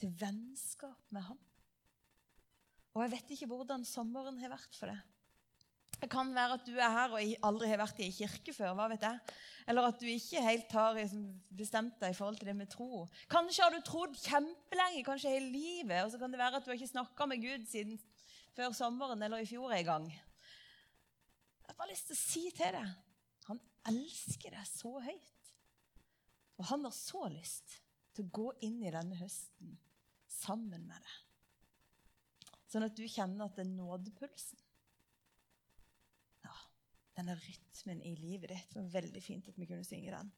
til vennskap med ham. Og jeg vet ikke hvordan sommeren har vært for deg. Det kan være at du er her og aldri har vært i en kirke før. hva vet jeg? Eller at du ikke helt har liksom, bestemt deg i forhold til det med tro. Kanskje har du trodd kjempelenge, kanskje hele livet, og så kan det være at du har ikke snakka med Gud siden før sommeren eller i fjor en gang. Jeg har bare lyst til å si til deg han elsker deg så høyt. Og han har så lyst til å gå inn i denne høsten sammen med deg. Sånn at du kjenner at det er ja, denne rytmen i livet ditt. Det var veldig fint at vi kunne synge den.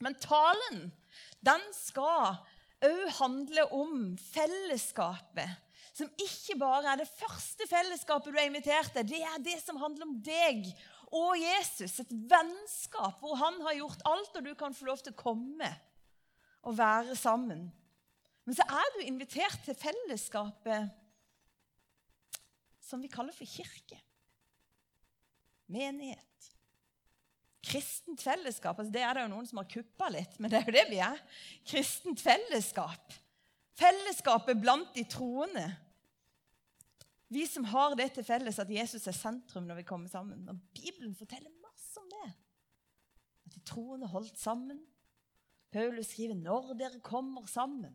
Men talen, den skal òg handle om fellesskapet. Som ikke bare er det første fellesskapet du er invitert til. Det er det som handler om deg og Jesus. Et vennskap hvor han har gjort alt, og du kan få lov til å komme og være sammen. Men så er du invitert til fellesskapet som vi kaller for kirke menighet. Kristent fellesskap. altså Det er det jo noen som har kuppa litt, men det er jo det vi er. Kristent fellesskap. Fellesskapet blant de troende. Vi som har det til felles at Jesus er sentrum når vi kommer sammen. Og Bibelen forteller masse om det. At de troende holdt sammen. Paulus skriver 'når dere kommer sammen'.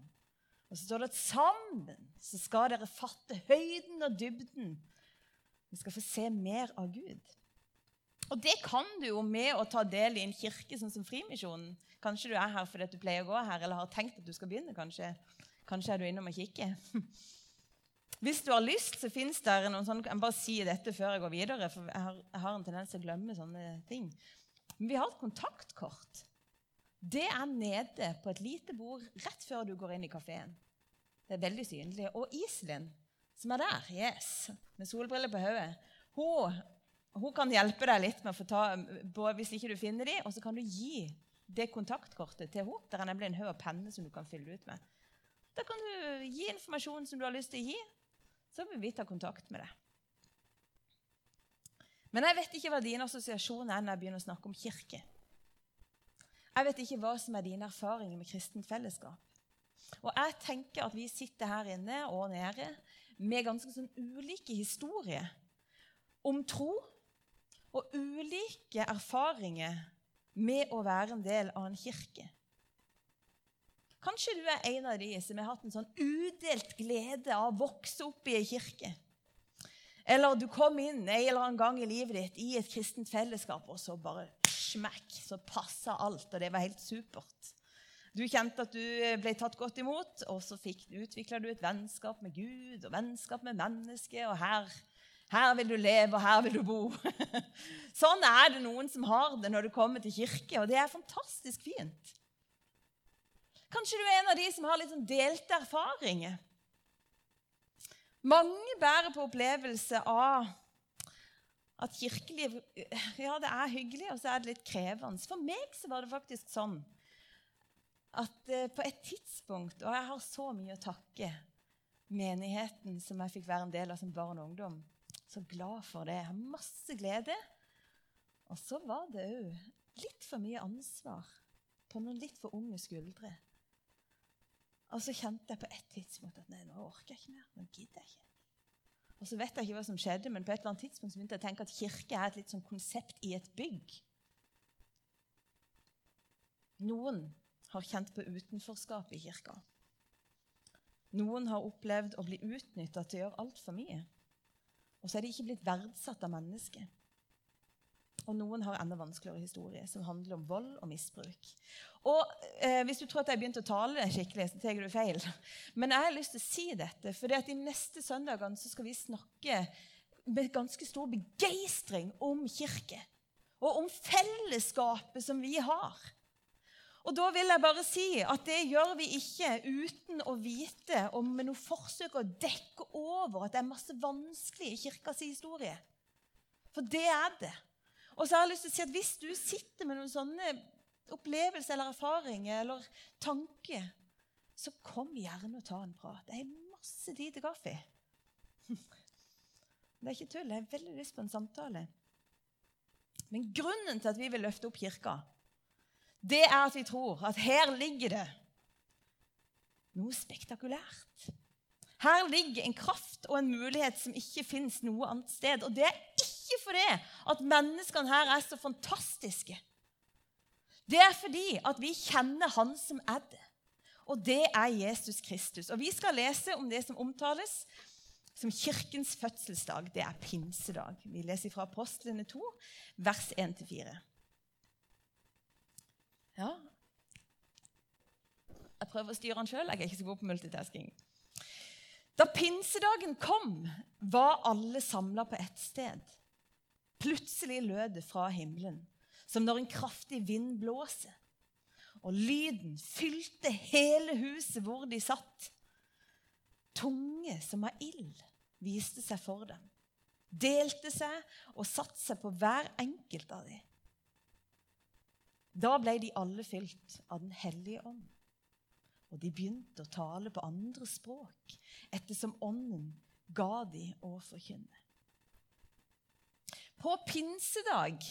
Og så står det at sammen så skal dere fatte høyden og dybden. Vi skal få se mer av Gud. Og det kan du jo med å ta del i en kirke sånn som Frimisjonen. Kanskje du er her fordi du pleier å gå her, eller har tenkt at du skal begynne. Kanskje, kanskje er du innom og kikker. Hvis du har lyst, så fins det noen sånne Jeg bare sier dette før jeg går videre, for jeg har, jeg har en tendens til å glemme sånne ting. Men vi har et kontaktkort. Det er nede på et lite bord rett før du går inn i kafeen. Det er veldig synlig. Og Iselin, som er der, yes, med solbriller på hodet, hun hun kan hjelpe deg litt med å få ta hvis ikke du finner dem, og så kan du gi det kontaktkortet til henne. Der er nemlig en haug av penner som du kan fylle ut med. Da kan du gi informasjon som du har lyst til å gi. Så vil vi ta kontakt med deg. Men jeg vet ikke hva dine assosiasjoner er når jeg begynner å snakke om kirke. Jeg vet ikke hva som er dine erfaringer med kristent fellesskap. Og jeg tenker at vi sitter her inne og nede med ganske sånn ulike historier om tro og ulike erfaringer med å være en del av en kirke. Kanskje du er en av de som har hatt en sånn udelt glede av å vokse opp i ei kirke. Eller du kom inn en eller annen gang i livet ditt i et kristent fellesskap, og så bare smekk, så passa alt, og det var helt supert. Du kjente at du ble tatt godt imot, og så utvikla du et vennskap med Gud og vennskap med mennesket. Og her her vil du leve, og her vil du bo. sånn er det noen som har det når du kommer til kirke, og det er fantastisk fint. Kanskje du er en av de som har litt sånn delte erfaringer. Mange bærer på opplevelse av at kirkeliv ja, det er hyggelig, og så er det litt krevende. For meg så var det faktisk sånn at eh, på et tidspunkt Og jeg har så mye å takke menigheten som jeg fikk være en del av som barn og ungdom. Så glad for det. Jeg har masse glede. Og så var det òg litt for mye ansvar på noen litt for unge skuldre. Og så kjente jeg på et tidspunkt at nei, nå orker jeg ikke mer. Nå gidder jeg ikke. Og så vet jeg ikke hva som skjedde, men på et eller annet tidspunkt så begynte jeg å tenke at kirke er et litt sånn konsept i et bygg. Noen har kjent på utenforskap i kirka. Noen har opplevd å bli utnytta til å gjøre altfor mye. Og så er de ikke blitt verdsatt av mennesket. Og noen har enda vanskeligere historie, som handler om vold og misbruk. Og eh, Hvis du tror at jeg begynte å tale skikkelig, så tar du feil. Men jeg har lyst til å si dette, for det at de neste søndagene så skal vi snakke med ganske stor begeistring om kirke. Og om fellesskapet som vi har. Og da vil jeg bare si at det gjør vi ikke uten å vite om med noe forsøk å dekke over at det er masse vanskelig i kirkas historie. For det er det. Og så har jeg lyst til å si at hvis du sitter med noen sånne opplevelser eller erfaringer eller tanker, så kom gjerne og ta en prat. Det er masse tid til kaffe. Det er ikke tull. Jeg har veldig lyst på en samtale. Men grunnen til at vi vil løfte opp kirka, det er at vi tror at her ligger det noe spektakulært. Her ligger en kraft og en mulighet som ikke fins noe annet sted. Og det er ikke fordi at menneskene her er så fantastiske. Det er fordi at vi kjenner Han som er det. Og det er Jesus Kristus. Og Vi skal lese om det som omtales som kirkens fødselsdag. Det er pinsedag. Vi leser fra Apostlene 2, vers 1-4. Ja. Jeg prøver å styre den sjøl. Jeg er ikke så god på multitasking. Da pinsedagen kom, var alle samla på ett sted. Plutselig lød det fra himmelen, som når en kraftig vind blåser. Og lyden fylte hele huset hvor de satt. Tunge som av ild viste seg for dem, delte seg og satte seg på hver enkelt av dem. Da ble de alle fylt av Den hellige ånd. Og de begynte å tale på andre språk ettersom ånden ga de å forkynne. På pinsedag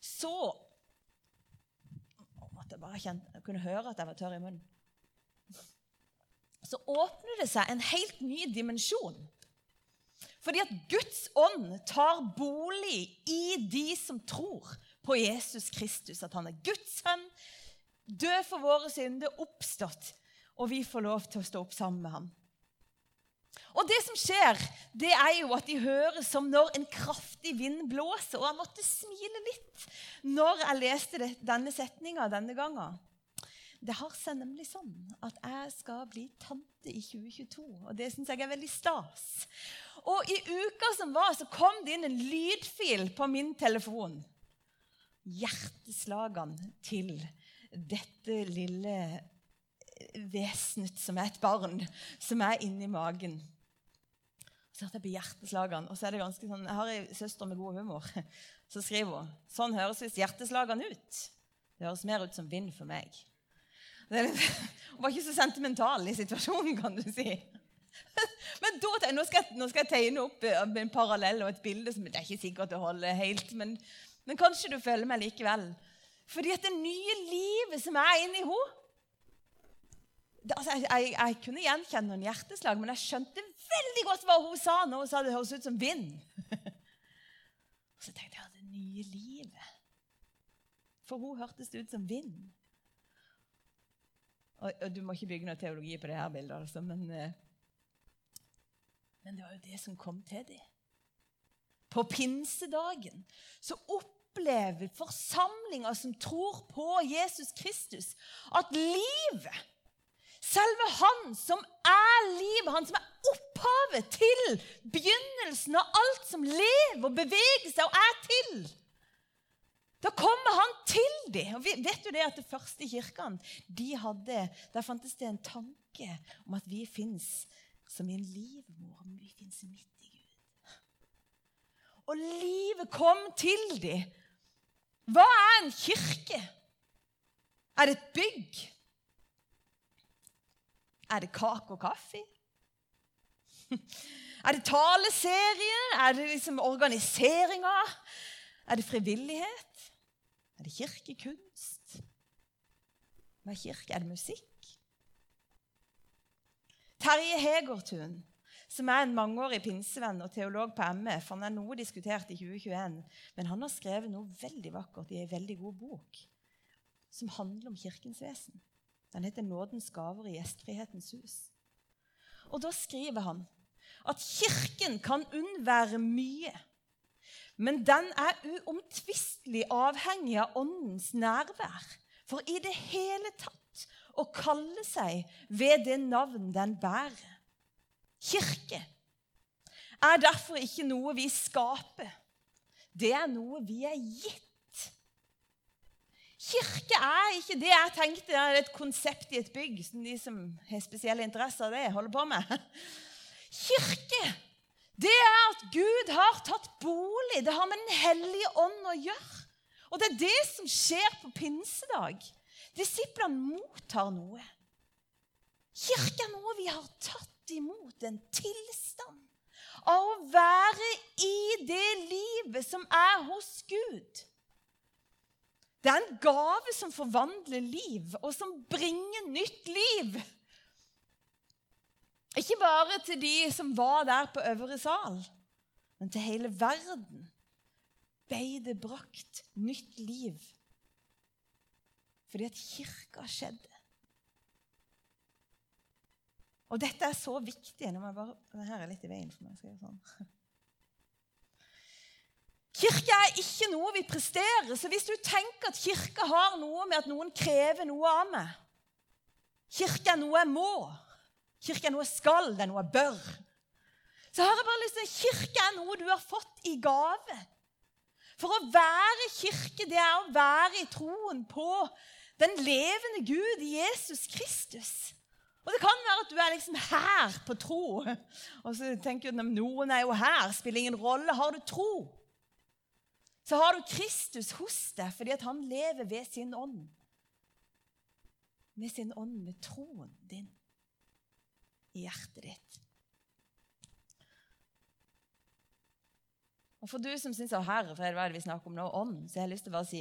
så At jeg bare kjenne, jeg kunne høre at jeg var tørr i munnen. Så åpner det seg en helt ny dimensjon. Fordi at Guds ånd tar bolig i de som tror på Jesus Kristus. At han er Guds sønn, død for våre synder, oppstått. Og vi får lov til å stå opp sammen med ham. Og det som skjer, det er jo at de høres som når en kraftig vind blåser. Og jeg måtte smile litt når jeg leste det, denne setninga denne gangen. Det har seg nemlig sånn at jeg skal bli tante i 2022, og det syns jeg er veldig stas. Og i uka som var, så kom det inn en lydfil på min telefon. Hjerteslagene til dette lille vesenet som er et barn, som er inni magen. Så hørte jeg på hjerteslagene, og så er det ganske sånn, Jeg har ei søster med god humor. Så skriver hun sånn høres visst hjerteslagene ut. Det høres mer ut som vind for meg. Hun var ikke så sentimental i situasjonen, kan du si. Men da, nå, skal jeg, nå skal jeg tegne opp eh, en parallell og et bilde som det er ikke sikkert det holder helt, men, men kanskje du følger meg likevel. Fordi at det nye livet som er inni henne altså, jeg, jeg, jeg, kunne gjenkjenne noen hjerteslag, men jeg skjønte veldig godt hva hun sa når hun sa det høres ut som vind. Og så tenkte jeg det nye livet. For hun hørtes det ut som vind. Og, og, Du må ikke bygge noe teologi på det her bildet, altså, men, eh, men det var jo det som kom til dem. På pinsedagen så opplever forsamlinger som tror på Jesus Kristus, at livet Selve Han som er livet, han som er opphavet til begynnelsen av alt som lever og beveger seg og er til. Da kommer han til dem. Og vet du det at det første kirkene de hadde, Der fantes det en tanke om at vi fins som en livmor, men vi fins midt. Og livet kom til dem. Hva er en kirke? Er det et bygg? Er det kake og kaffe? Er det taleserie? Er det liksom organiseringa? Er det frivillighet? Er det kirkekunst? Hva er kirke? Er det musikk? Terje Hegertun, som er en mangeårig pinsevenn og teolog på MF, han er noe diskutert i 2021, men han har skrevet noe veldig vakkert i en veldig god bok som handler om Kirkens vesen. Den heter 'Nådens gaver i gjestfrihetens hus'. Og Da skriver han at Kirken kan unnvære mye, men den er uomtvistelig avhengig av Åndens nærvær for i det hele tatt å kalle seg ved det navn den bærer. Kirke er derfor ikke noe vi skaper. Det er noe vi er gitt. Kirke er ikke det jeg tenkte er et konsept i et bygg, som de som har spesielle interesser av det, holder på med. Kirke, det er at Gud har tatt bolig. Det har med Den hellige ånd å gjøre. Og det er det som skjer på pinsedag. Disiplene mottar noe. Kirke er noe vi har tatt imot, en tilstand av å være i det livet som er hos Gud. Det er en gave som forvandler liv, og som bringer nytt liv. Ikke bare til de som var der på øvre sal, men til hele verden ble det brakt nytt liv. Fordi at kirka skjedde. Og dette er så viktig. Nå må jeg bare, her er litt i veien for meg. skal jeg sånn. Kirke er ikke noe vi presterer. Så hvis du tenker at kirke har noe med at noen krever noe av meg Kirke er noe jeg må. Kirke er noe jeg skal, det er noe jeg bør. Så har jeg bare lyst til Kirke er noe du har fått i gave. For å være kirke, det er å være i troen på den levende Gud, Jesus Kristus. Og det kan være at du er liksom her på tro. Og så tenker du at noen er jo her, spiller ingen rolle. Har du tro, så har du Kristus hos deg fordi at han lever ved sin ånd. Med sin ånd, med troen din i hjertet ditt. Og For du som syns herre, hva er det vi snakker om nå, ånd, så jeg har lyst til å bare si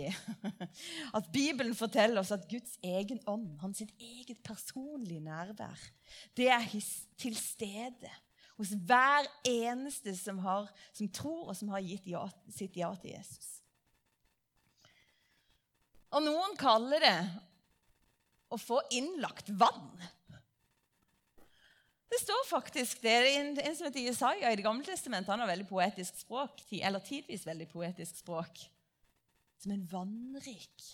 at Bibelen forteller oss at Guds egen ånd, hans eget personlige nærvær, det er til stede hos hver eneste som, har, som tror, og som har gitt ja, sitt ja til Jesus. Og noen kaller det å få innlagt vann. Det står faktisk det. En, en som heter Jesaja i Det gamle testamentet han har veldig poetisk språk, eller tidvis veldig poetisk språk. Som en vannrik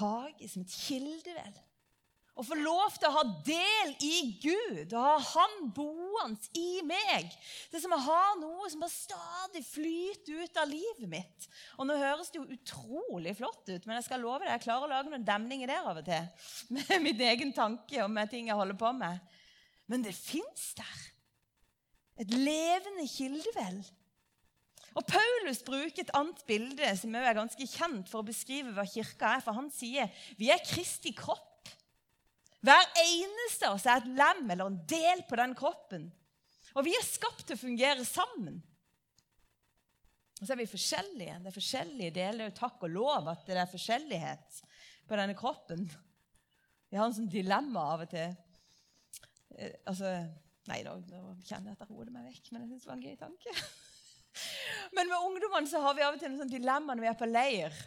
hage, som et kildevel. Å få lov til å ha del i Gud og ha Han boende i meg. Det er som å ha noe som bare stadig flyter ut av livet mitt. Og Nå høres det jo utrolig flott ut, men jeg skal love deg, jeg klarer å lage noen demninger der av og til. Med min egen tanke og med ting jeg holder på med. Men det fins der. Et levende kildevel. Og Paulus bruker et annet bilde som er ganske kjent for å beskrive hva kirka er. For han sier vi er Kristi kropp. Hver eneste av oss er et lem eller en del på den kroppen. Og vi er skapt til å fungere sammen. Og så er vi forskjellige. Det er forskjellige deler. Takk og lov at det er forskjellighet på denne kroppen. Vi har en sånn dilemma av og til. Eh, altså, Nei, da, da kjenner jeg at jeg roer meg vekk, men jeg syns det var en gøy tanke. men med ungdommene så har vi av og til en sånn dilemma når vi er på leir.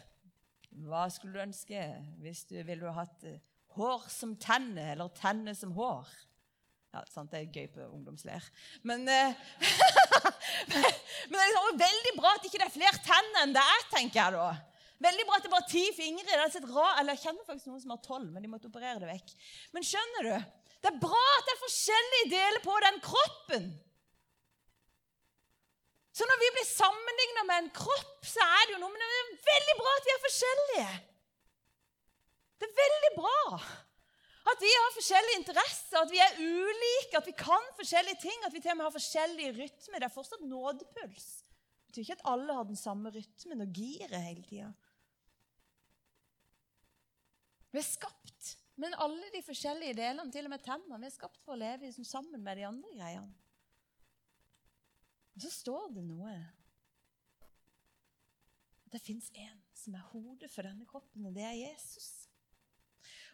Hva skulle du ønske hvis du ville hatt eh, hår som tenner eller tenner som hår? Ja, sant, Det er gøy på ungdomsleir. Men, eh, men det er liksom veldig bra at det ikke er flere tenner enn det er, tenker jeg da. Veldig bra at det er bare ti fingre. Det er rar, eller Jeg kjenner faktisk noen som har tolv, men de måtte operere det vekk. Men skjønner du? Det er bra at det er forskjellige deler på den kroppen. Så når vi blir sammenligna med en kropp, så er det jo noe Men det er veldig bra at vi er forskjellige. Det er veldig bra at vi har forskjellige interesser, at vi er ulike, at vi kan forskjellige ting, at vi til og med har forskjellige rytmer. Det er fortsatt nådepuls. Det betyr ikke at alle har den samme rytmen og giret hele tida. Vi er skapt men alle de forskjellige delene, til og med tennene, vi er skapt for å leve liksom sammen med de andre greiene. Og så står det noe Det fins en som er hodet for denne kroppen, og det er Jesus.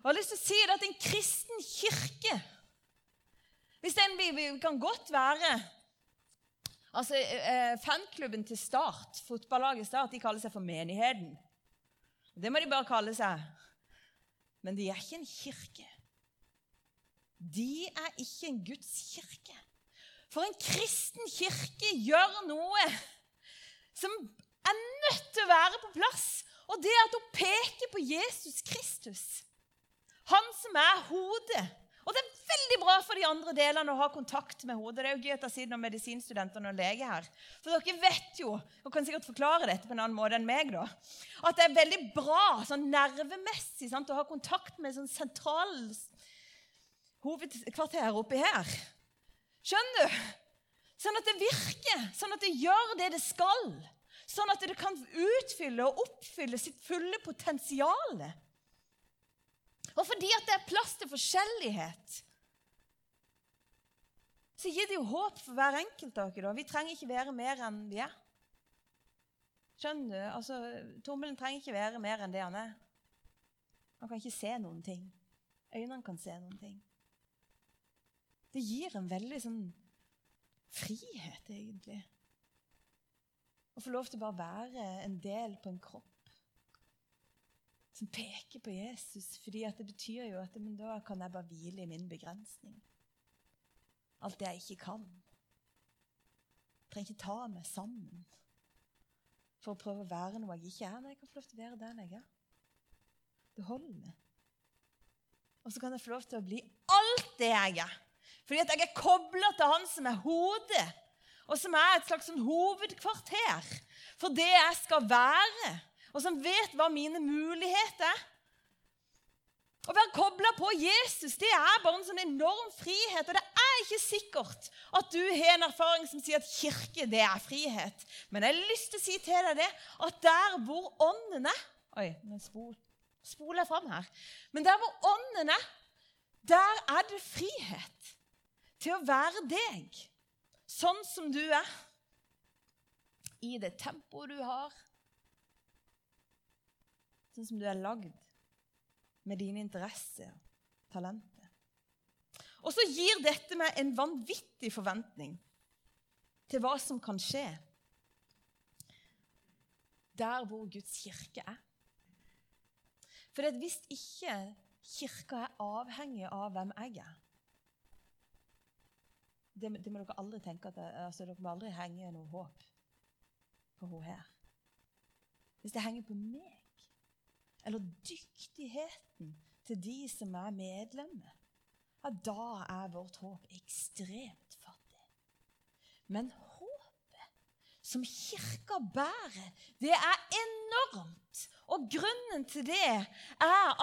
Og jeg har lyst til å si det at en kristen kirke hvis den, Vi kan godt være altså eh, Fanklubben til Start, fotballaget Start, de kaller seg for Menigheten. Det må de bare kalle seg men de er ikke en kirke. De er ikke en Guds kirke. For en kristen kirke gjør noe som er nødt til å være på plass. Og det er at hun peker på Jesus Kristus. Han som er hodet. Og det er veldig bra for de andre delene å ha kontakt med hodet. Det er jo gøy at jeg sitter noen medisinstudenter og lege her. For dere vet jo, og kan sikkert forklare dette på en annen måte enn meg, da, at det er veldig bra sånn nervemessig sant, å ha kontakt med sånn sentral hovedkvarter oppi her. Skjønner du? Sånn at det virker, sånn at det gjør det det skal. Sånn at det kan utfylle og oppfylle sitt fulle potensial. Og fordi at det er plass til forskjellighet, så gir det jo håp for hver enkelt av dere. Vi trenger ikke være mer enn vi er. Skjønner du? Altså, Tommelen trenger ikke være mer enn det han er. Han kan ikke se noen ting. Øynene kan se noen ting. Det gir en veldig sånn frihet, egentlig. Å få lov til å bare være en del på en kropp som peker på Jesus. fordi det betyr jo at men da kan jeg bare hvile i min begrensning. Alt det jeg ikke kan. Jeg trenger ikke ta meg sammen for å prøve å være noe jeg ikke er. Nei, jeg kan få lov til å være den jeg er. Det holder. Og så kan jeg få lov til å bli alt det jeg er. Fordi at jeg er kobla til Han som er hodet, og som er et slags sånn hovedkvarter for det jeg skal være, og som vet hva mine muligheter er. Å være kobla på Jesus det er bare en sånn enorm frihet. Og det er ikke sikkert at du har en erfaring som sier at kirke det er frihet. Men jeg har lyst til å si til deg det, at der hvor ånden er Oi, nå spol, spoler jeg fram her. Men der hvor ånden er, der er det frihet til å være deg, sånn som du er. I det tempoet du har, sånn som du er lagd med dine interesser talenter. Og så gir dette meg en vanvittig forventning til hva som kan skje der hvor Guds kirke er. For hvis ikke kirka er avhengig av hvem jeg er Det, det må dere aldri tenke at det, altså, Dere må aldri henge noe håp på henne her. Hvis det henger på meg eller dyktigheten til de som er medlemmer, ja, da er vårt håp ekstremt fattig. Men håpet som kirka bærer, det er enormt. Og grunnen til det er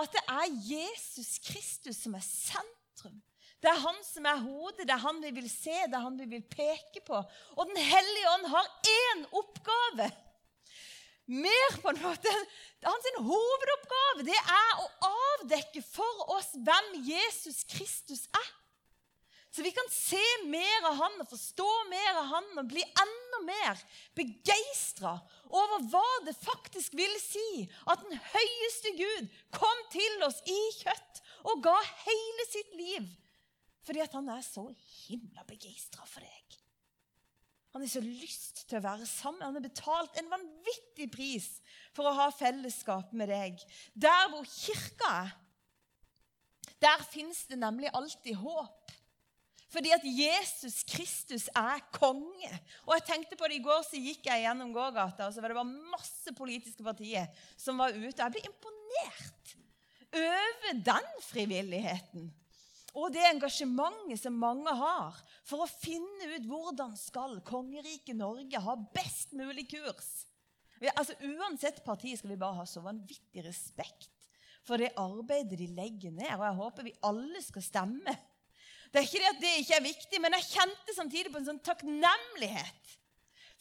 at det er Jesus Kristus som er sentrum. Det er han som er hodet, det er han vi vil se, det er han vi vil peke på. Og Den hellige ånd har én oppgave mer på en måte Hans hovedoppgave det er å avdekke for oss hvem Jesus Kristus er. Så vi kan se mer av han og forstå mer av han og bli enda mer begeistra over hva det faktisk vil si at den høyeste Gud kom til oss i kjøtt og ga hele sitt liv fordi at han er så himla begeistra for deg. Han har så lyst til å være sammen. Han har betalt en vanvittig pris for å ha fellesskap med deg. Der hvor kirka er, der fins det nemlig alltid håp. Fordi at Jesus Kristus er konge. Og jeg tenkte på det I går så gikk jeg gjennom gågata, og så var det bare masse politiske partier som var ute. Jeg ble imponert over den frivilligheten og det engasjementet som mange har for å finne ut hvordan skal kongeriket Norge ha best mulig kurs. Altså, uansett parti skal vi bare ha så vanvittig respekt for det arbeidet de legger ned. Og jeg håper vi alle skal stemme. Det er ikke det at det ikke er viktig, men jeg kjente samtidig på en sånn takknemlighet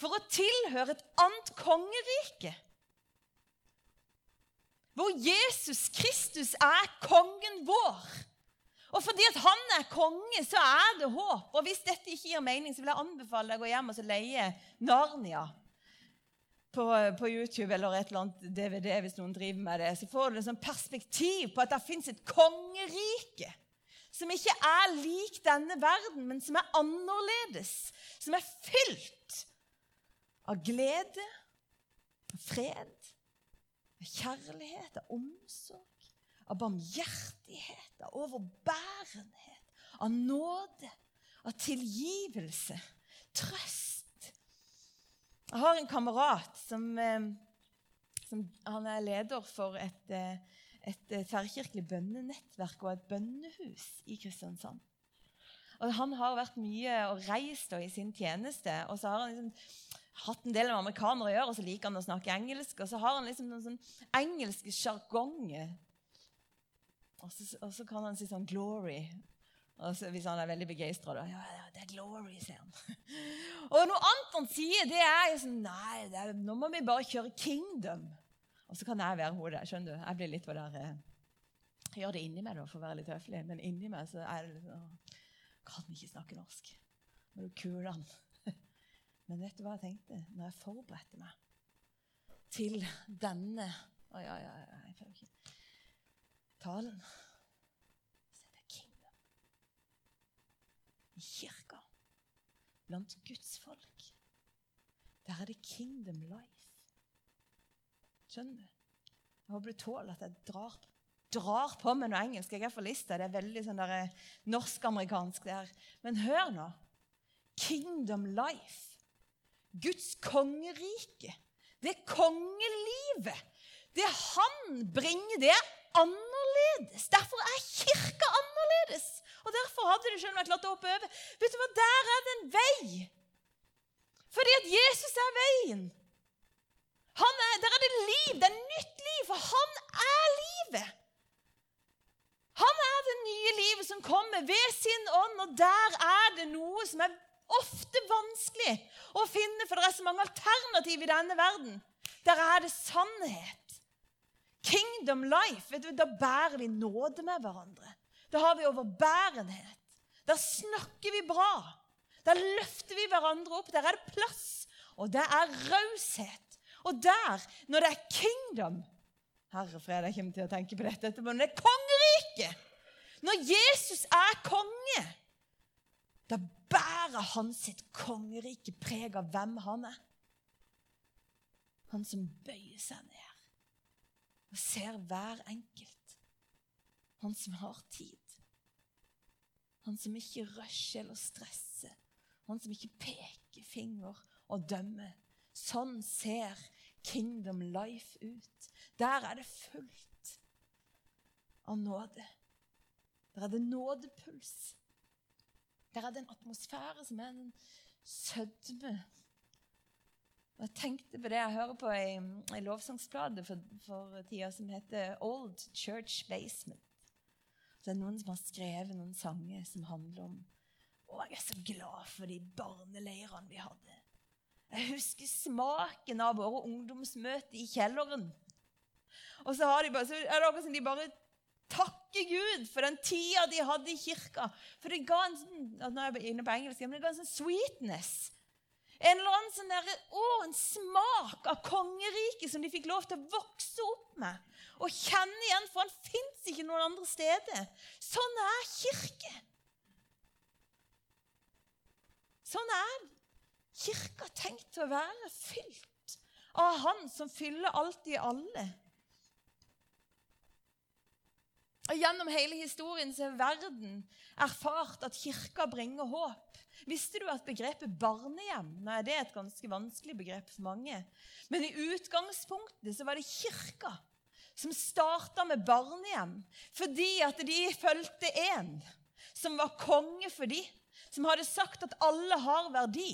for å tilhøre et annet kongerike. Hvor Jesus Kristus er kongen vår. Og fordi at han er konge, så er det håp. Og hvis dette ikke gir mening, så vil jeg anbefale deg å gå hjem og leie Narnia på, på, YouTube eller et eller annet DVD hvis noen driver med det. Så får du et sånn perspektiv på at det fins et kongerike som ikke er lik denne verden, men som er annerledes. Som er fylt av glede, av fred, av kjærlighet, av omsorg av barmhjertighet, av overbærenhet, av nåde, av tilgivelse, trøst. Jeg har en kamerat som, eh, som han er leder for et, eh, et eh, tverrkirkelig bønnenettverk og et bønnehus i Kristiansand. Og Han har vært mye og reist i sin tjeneste. og så har han liksom hatt en del med amerikanere å gjøre, og så liker han å snakke engelsk. Og så har han liksom noen sånn engelske sjargonger og så, og så, kan han si sånn 'glory'. Så, hvis han er veldig begeistra. Ja, ja, det er glory, sier han. og noe annet han sier, det er sånn Nei, er, nå må vi bare kjøre kingdom. Og så kan jeg være hodet. Skjønner du? Jeg blir litt på der eh, Jeg gjør det inni meg da, for å være litt høflig, men inni meg så er det sånn Kan ikke snakke norsk. Men du kuler men vet du hva jeg tenkte når jeg forberedte meg til denne Å, ja, ja, ja, jeg føler ikke talen. Så det er kingdom. i kirka, blant Guds folk, der er det kingdom life. Skjønner du? Jeg håper du tåler at jeg drar, drar på med noe engelsk. Jeg er for lista. Det er veldig sånn eh, norsk-amerikansk. Men hør nå. Kingdom life. Guds kongerike. Det kongelivet. Det han bringer, det er annerledes. Derfor er kirka annerledes. Og derfor hadde det selv om jeg klarte å hoppe over. Vet du hva, Der er det en vei. Fordi at Jesus er veien. Er, der er det liv. Det er nytt liv, for han er livet. Han er det nye livet som kommer ved sin ånd, og der er det noe som er ofte vanskelig å finne, for det er så mange alternativ i denne verden. Der er det sannhet. Kingdom life. vet du, Da bærer vi nåde med hverandre. Da har vi overbærenhet. Da snakker vi bra. Da løfter vi hverandre opp. Der er det plass, og det er raushet. Og der, når det er kingdom Herre fred, jeg kommer til å tenke på dette etterpå. Men det er kongeriket. Når Jesus er konge, da bærer han sitt kongerike preg av hvem han er. Han som bøyer seg ned og ser hver enkelt. Han som har tid. Han som ikke rusher eller stresser. Han som ikke peker finger og dømmer. Sånn ser Kingdom Life ut. Der er det fullt av nåde. Der er det nådepuls. Der er det en atmosfære som er en sødme. Jeg tenkte på det jeg hører på ei, ei lovsangsplate for, for tida som heter Old Church Basement. Så det er noen som har skrevet noen sanger som handler om Å, jeg er så glad for de barneleirene vi hadde. Jeg husker smaken av våre ungdomsmøter i kjelleren. Og så, de bare, så er det akkurat som de bare takker Gud for den tida de hadde i kirka. For det ga en sånn, sånn sweetness. En eller annen sånn der, å, en smak av kongeriket som de fikk lov til å vokse opp med og kjenne igjen, for han fins ikke noen andre steder. Sånn er kirke. Sånn er kirka tenkt til å være fylt av Han som fyller alt i alle. Og Gjennom hele historien så har verden erfart at kirka bringer håp. Visste du at begrepet barnehjem Nå er det et ganske vanskelig begrep for mange. Men i utgangspunktet så var det kirka som starta med barnehjem fordi at de fulgte en som var konge for dem, som hadde sagt at alle har verdi.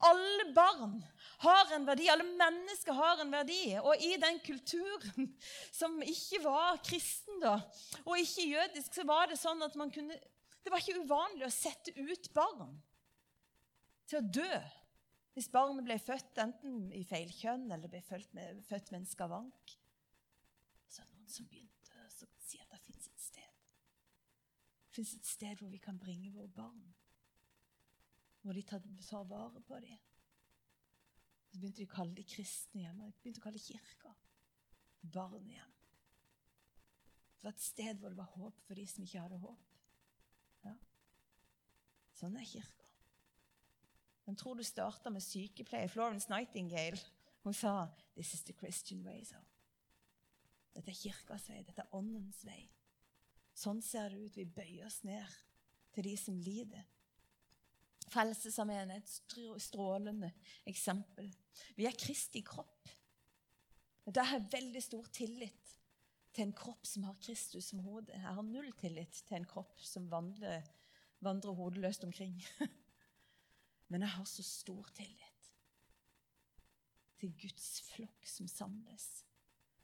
Alle barn har en verdi, alle mennesker har en verdi. Og i den kulturen som ikke var kristen da, og ikke jødisk, så var det sånn at man kunne Det var ikke uvanlig å sette ut barn til å dø hvis barnet ble født enten i feil kjønn eller ble født med, født med en skavank som begynte å si at det fins et sted. Det fins et sted hvor vi kan bringe våre barn. Hvor de tar, tar vare på dem. Så begynte de å kalle de kristne hjem. De begynte å kalle det kirka. Barnehjem. Det var et sted hvor det var håp for de som ikke hadde håp. Ja. Sånn er kirka. Den tror du starta med sykepleier. Florence Nightingale hun sa 'This is the Christian way'. So. Dette er kirkas vei, dette er åndens vei. Sånn ser det ut. Vi bøyer oss ned til de som lider. Frelsesarmeen er et strålende eksempel. Vi er Kristi kropp. Da har veldig stor tillit til en kropp som har Kristus som hode. Jeg har null tillit til en kropp som vandrer, vandrer hodeløst omkring. Men jeg har så stor tillit til Guds flokk som samles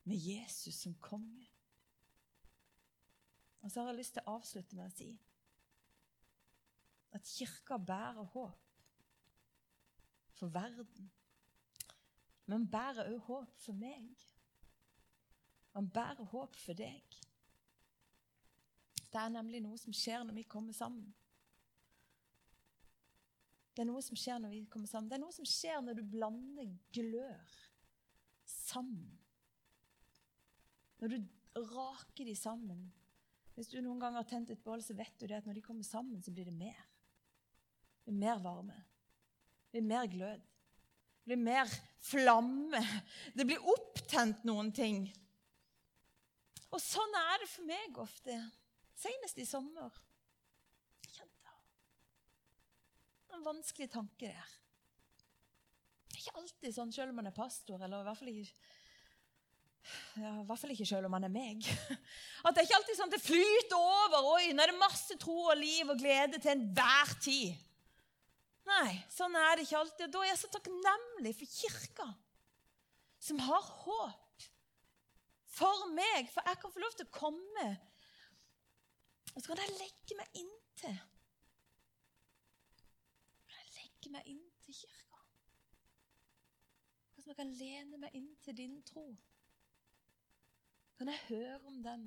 med Jesus som konge. Og så har jeg lyst til å avslutte med å si at kirka bærer håp for verden. Men bærer òg håp for meg. Han bærer håp for deg. Det er nemlig noe som skjer når vi kommer sammen. Det er noe som skjer når vi kommer sammen. Det er noe som skjer når du blander glør sammen. Når du raker de sammen Hvis du noen gang har tent et bål, så vet du det at når de kommer sammen, så blir det mer. Det blir mer varme. Det blir mer glød. Det blir mer flamme. Det blir opptent noen ting. Og sånn er det for meg ofte. Senest i sommer. Jeg kjente en vanskelig tanke der. Det er ikke alltid sånn selv om man er pastor, eller i hvert fall ikke ja, I hvert fall ikke selv om man er meg. At det er ikke alltid sånn at det flyter over. Oi, nå er det masse tro og liv og glede til enhver tid. Nei, sånn er det ikke alltid. Og da er jeg så takknemlig for kirka, som har håp for meg. For jeg kan få lov til å komme, og så kan jeg legge meg inntil. Jeg legger meg inntil kirka. Hvordan jeg kan lene meg inn til din tro. Kan jeg høre om den?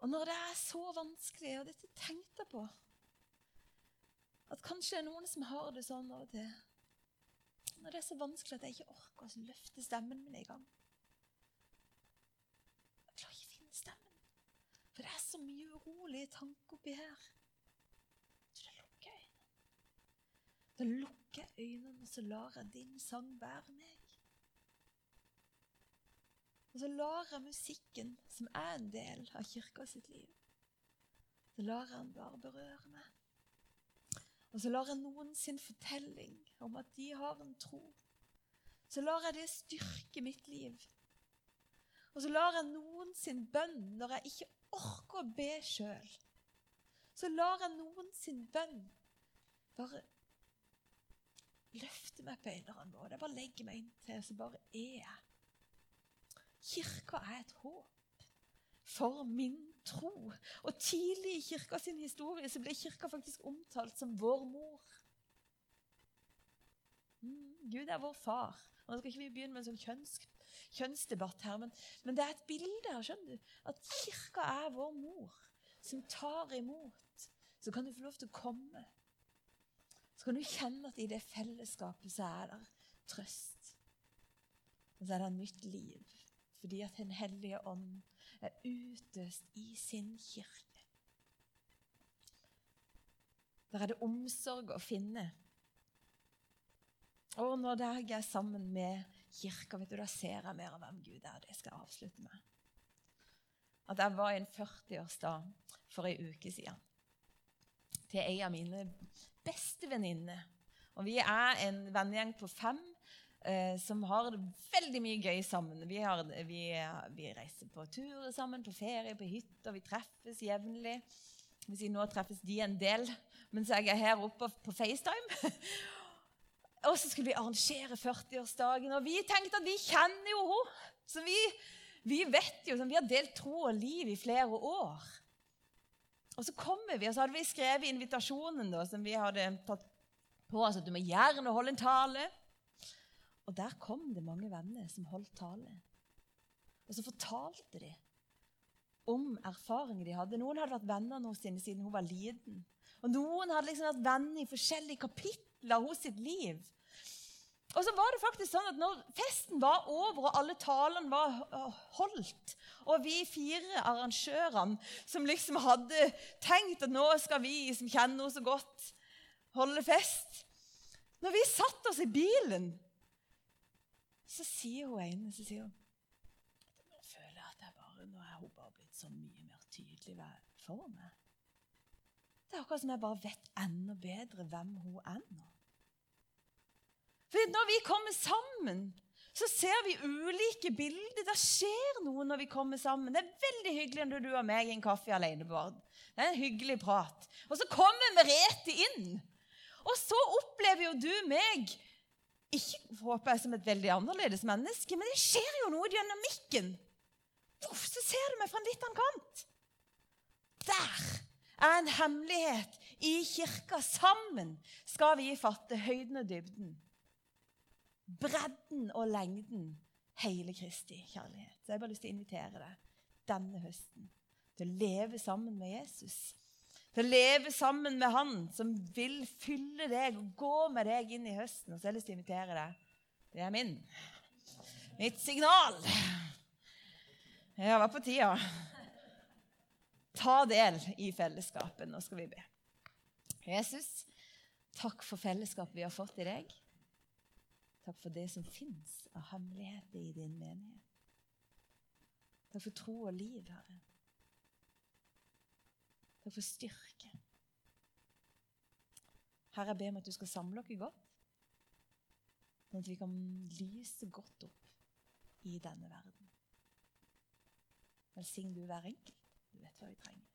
Og når det er så vanskelig, og dette tenkte jeg på At kanskje det er noen som har det sånn av og til. Når det er så vanskelig at jeg ikke orker å løfte stemmen min i gang. Jeg klarer ikke å finne stemmen. For det er så mye urolige tanker oppi her. Så jeg lukker øynene. Da lukker jeg øynene, så lar jeg din sang bære meg. Og så lar jeg musikken, som er en del av kirka sitt liv, så lar jeg den bare berøre meg. Og så lar jeg noen sin fortelling om at de har en tro. Så lar jeg det styrke mitt liv. Og så lar jeg noen sin bønn når jeg ikke orker å be sjøl. Så lar jeg noen sin bønn bare løfte meg på en eller annen måte. Jeg bare legger meg inntil, og så bare er jeg. Kirka er et håp for min tro. Og tidlig i kirka sin historie så ble kirka faktisk omtalt som vår mor. Mm, Gud er vår far. Og Nå skal ikke vi begynne med en sånn kjønns, kjønnsdebatt her, men, men, det er et bilde her, skjønner du, at kirka er vår mor, som tar imot. Så kan du få lov til å komme. Så kan du kjenne at i det fellesskapet så er det trøst. Og så er det nytt liv fordi at Den hellige ånd er utøst i sin kirke. Der er det omsorg å finne. Og når jeg er sammen med kirka, vet du, da ser jeg mer av hvem Gud er. Det skal jeg avslutte med. At jeg var i en 40-årsdag for ei uke siden til ei av mine beste venninner. Og vi er en vennegjeng på fem eh, som har det veldig mye gøy sammen. Vi, har, vi, vi, reiser på turer sammen, på ferie, på hytter. Vi treffes jevnlig. Si, nå treffes de en del mens jeg er her oppe på FaceTime. og så skulle vi arrangere 40-årsdagen, og vi tenkte at vi kjenner jo henne. Så vi, vi vet jo, vi har delt tro og liv i flere år. Og så kommer vi, og så hadde vi skrevet invitasjonen da, som vi hadde tatt på oss, at du må gjerne holde en tale. Og der kom det mange venner som holdt tale. Og så fortalte de om erfaringer de hadde. Noen hadde vært venner hos henne siden hun var liten. Og noen hadde liksom vært venner i forskjellige kapitler av sitt liv. Og så var det faktisk sånn at når festen var over, og alle talene var holdt, og vi fire arrangørene som liksom hadde tenkt at nå skal vi som kjenner henne så godt, holde fest Når vi satte oss i bilen så sier hun ene så sier hun, Nå føler jeg at jeg bare, nå er hun bare blitt så mye mer tydelig for meg. Det er akkurat som jeg bare vet enda bedre hvem hun er nå. For når vi kommer sammen, så ser vi ulike bilder. Det skjer noe når vi kommer sammen. Det er veldig hyggelig når du og meg i en kaffe alene, Bård. Det er en hyggelig prat. Og så kommer Merete inn. Og så opplever jo du meg ikke håper jeg som et veldig annerledes menneske, men det skjer jo noe i dynamikken. Uff, så ser du meg fra en liten kant. Der er en hemmelighet i kirka. Sammen skal vi fatte høyden og dybden. Bredden og lengden. Hele Kristi kjærlighet. Så jeg har bare lyst til å invitere deg denne høsten til å leve sammen med Jesus til å leve sammen med Han som vil fylle deg og gå med deg inn i høsten. Og så har jeg lyst til å invitere deg. Det er min. Mitt signal. Ja, var på tida. Ta del i fellesskapet. Nå skal vi be. Jesus, takk for fellesskapet vi har fått i deg. Takk for det som fins av hemmeligheter i din menighet. Takk for tro og liv, Herre. Takk for styrke. Herre, jeg ber om at du skal samle oss godt, sånn at vi kan lyse godt opp i denne verden. Velsign du hver enkelt. Du vet hva vi trenger.